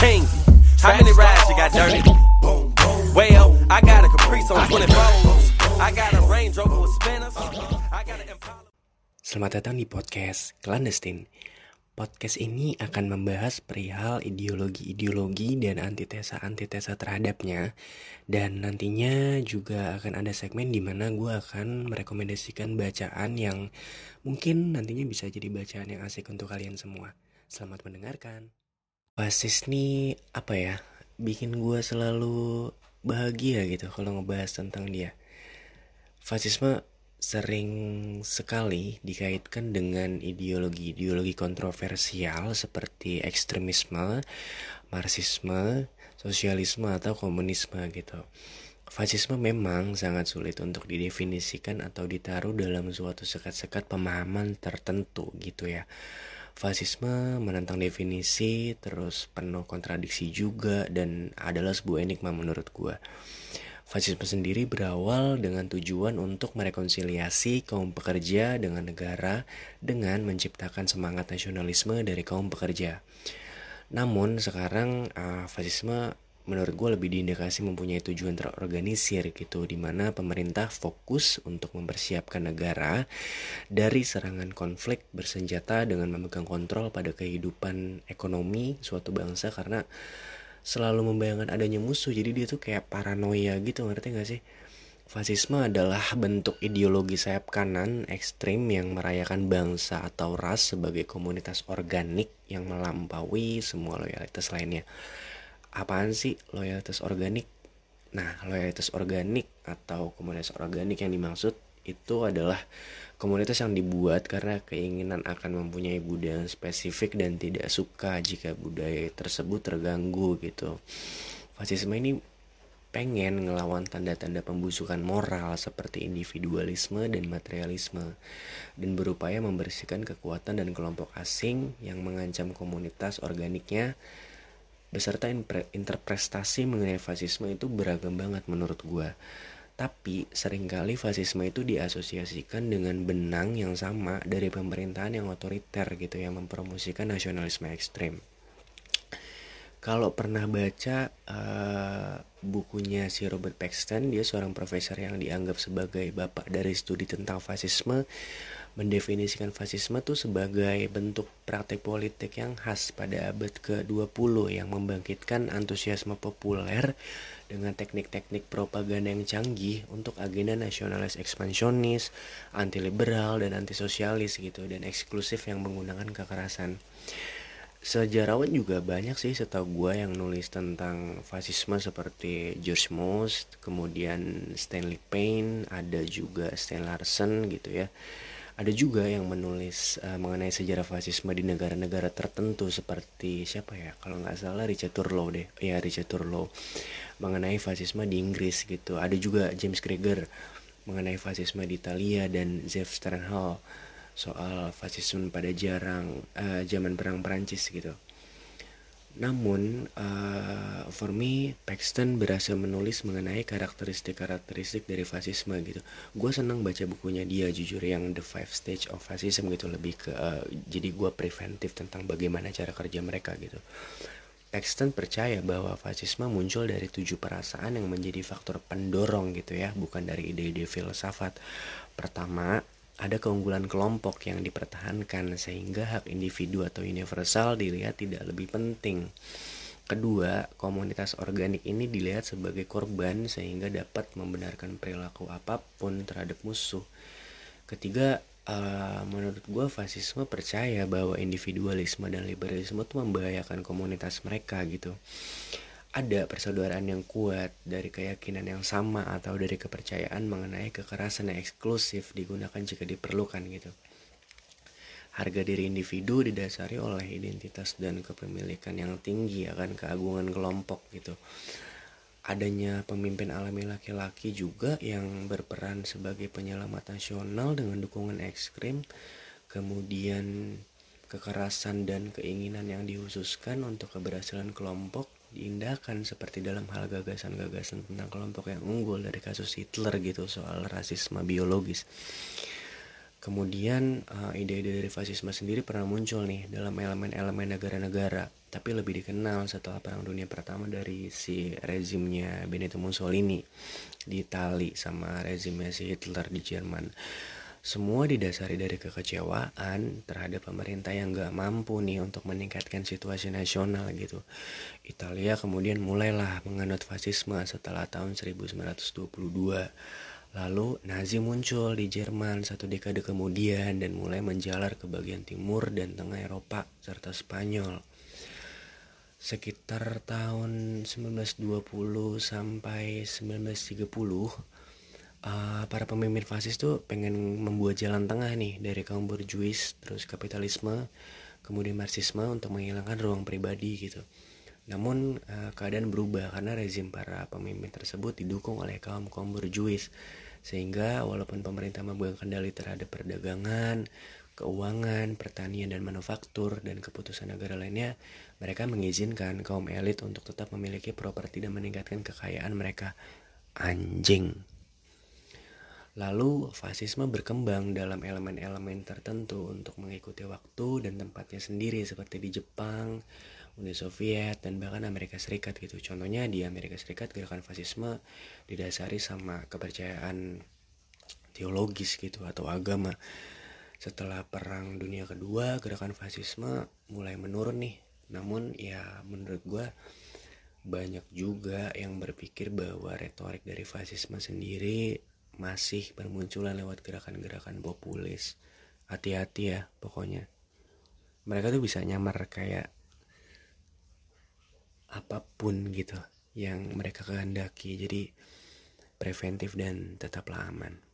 king. How many rides you got dirty? Well, I got a Caprice on 24. I got a Range Rover with spinners. I got an Impala. Selamat datang di podcast Clandestine. Podcast ini akan membahas perihal ideologi-ideologi dan antitesa-antitesa terhadapnya. Dan nantinya juga akan ada segmen di mana gue akan merekomendasikan bacaan yang mungkin nantinya bisa jadi bacaan yang asik untuk kalian semua. Selamat mendengarkan. Basis nih apa ya, bikin gue selalu bahagia gitu kalau ngebahas tentang dia. Fasisme sering sekali dikaitkan dengan ideologi-ideologi kontroversial seperti ekstremisme, marxisme, sosialisme atau komunisme gitu. Fasisme memang sangat sulit untuk didefinisikan atau ditaruh dalam suatu sekat-sekat pemahaman tertentu gitu ya. Fasisme menentang definisi, terus penuh kontradiksi juga dan adalah sebuah enigma menurut gua. Fasisme sendiri berawal dengan tujuan untuk merekonsiliasi kaum pekerja dengan negara dengan menciptakan semangat nasionalisme dari kaum pekerja. Namun sekarang uh, fasisme menurut gue lebih diindikasi mempunyai tujuan terorganisir gitu di mana pemerintah fokus untuk mempersiapkan negara dari serangan konflik bersenjata dengan memegang kontrol pada kehidupan ekonomi suatu bangsa karena selalu membayangkan adanya musuh jadi dia tuh kayak paranoia gitu ngerti gak sih Fasisme adalah bentuk ideologi sayap kanan ekstrim yang merayakan bangsa atau ras sebagai komunitas organik yang melampaui semua loyalitas lainnya. Apaan sih loyalitas organik? Nah, loyalitas organik atau komunitas organik yang dimaksud itu adalah komunitas yang dibuat karena keinginan akan mempunyai budaya spesifik dan tidak suka jika budaya tersebut terganggu gitu. Fasisme ini pengen ngelawan tanda-tanda pembusukan moral seperti individualisme dan materialisme dan berupaya membersihkan kekuatan dan kelompok asing yang mengancam komunitas organiknya beserta interpretasi mengenai fasisme itu beragam banget menurut gua tapi sering kali fasisme itu diasosiasikan dengan benang yang sama dari pemerintahan yang otoriter gitu yang mempromosikan nasionalisme ekstrem. Kalau pernah baca uh, bukunya si Robert Paxton, dia seorang profesor yang dianggap sebagai bapak dari studi tentang fasisme, mendefinisikan fasisme itu sebagai bentuk praktek politik yang khas pada abad ke-20 yang membangkitkan antusiasme populer dengan teknik-teknik propaganda yang canggih untuk agenda nasionalis ekspansionis, anti liberal dan anti sosialis gitu dan eksklusif yang menggunakan kekerasan. Sejarawan juga banyak sih setahu gue yang nulis tentang fasisme seperti George Most, kemudian Stanley Payne, ada juga Stan Larsen gitu ya. Ada juga yang menulis uh, mengenai sejarah fasisme di negara-negara tertentu seperti siapa ya? Kalau nggak salah Richard Turlow deh. Ya Richard Turlow mengenai fasisme di Inggris gitu. Ada juga James Krieger mengenai fasisme di Italia dan Zev Sternhal soal fasisme pada jarang uh, zaman perang Perancis gitu. Namun, uh, for me, Paxton berhasil menulis mengenai karakteristik-karakteristik dari fasisme gitu. Gue senang baca bukunya dia jujur yang The Five Stage of Fascism gitu lebih ke uh, jadi gue preventif tentang bagaimana cara kerja mereka gitu. Paxton percaya bahwa fasisme muncul dari tujuh perasaan yang menjadi faktor pendorong gitu ya, bukan dari ide-ide filsafat. Pertama, ada keunggulan kelompok yang dipertahankan sehingga hak individu atau universal dilihat tidak lebih penting. Kedua, komunitas organik ini dilihat sebagai korban sehingga dapat membenarkan perilaku apa pun terhadap musuh. Ketiga, uh, menurut gue fasisme percaya bahwa individualisme dan liberalisme itu membahayakan komunitas mereka gitu ada persaudaraan yang kuat dari keyakinan yang sama atau dari kepercayaan mengenai kekerasan yang eksklusif digunakan jika diperlukan gitu. Harga diri individu didasari oleh identitas dan kepemilikan yang tinggi akan keagungan kelompok gitu. Adanya pemimpin alami laki-laki juga yang berperan sebagai penyelamat nasional dengan dukungan ekstrim, kemudian kekerasan dan keinginan yang dihususkan untuk keberhasilan kelompok diindahkan seperti dalam hal gagasan-gagasan tentang kelompok yang unggul dari kasus Hitler gitu soal rasisme biologis. Kemudian eh, ide-ide dari fasisme sendiri pernah muncul nih dalam elemen-elemen negara-negara tapi lebih dikenal setelah Perang Dunia Pertama dari si rezimnya Benito Mussolini di Itali sama rezimnya si Hitler di Jerman. Semua didasari dari kekecewaan terhadap pemerintah yang gak mampu nih untuk meningkatkan situasi nasional gitu. Italia kemudian mulailah menganut fasisme setelah tahun 1922. Lalu Nazi muncul di Jerman satu dekade kemudian dan mulai menjalar ke bagian timur dan tengah Eropa serta Spanyol. Sekitar tahun 1920 sampai 1930 uh, para pemimpin fasis tuh pengen membuat jalan tengah nih dari kaum berjuis terus kapitalisme kemudian marxisme untuk menghilangkan ruang pribadi gitu namun uh, keadaan berubah karena rezim para pemimpin tersebut didukung oleh kaum kaum berjuis sehingga walaupun pemerintah memegang kendali terhadap perdagangan, keuangan, pertanian dan manufaktur dan keputusan negara lainnya, mereka mengizinkan kaum elit untuk tetap memiliki properti dan meningkatkan kekayaan mereka. Anjing. Lalu fasisme berkembang dalam elemen-elemen tertentu untuk mengikuti waktu dan tempatnya sendiri seperti di Jepang, Uni Soviet dan bahkan Amerika Serikat gitu. Contohnya di Amerika Serikat gerakan fasisme didasari sama kepercayaan teologis gitu atau agama. Setelah Perang Dunia Kedua, gerakan fasisme mulai menurun nih. Namun ya menurut gue banyak juga yang berpikir bahwa retorik dari fasisme sendiri masih bermunculan lewat gerakan-gerakan populis. Hati-hati ya pokoknya. Mereka tuh bisa nyamar kayak apa pun gitu yang mereka kehendaki. Jadi preventif dan tetaplah aman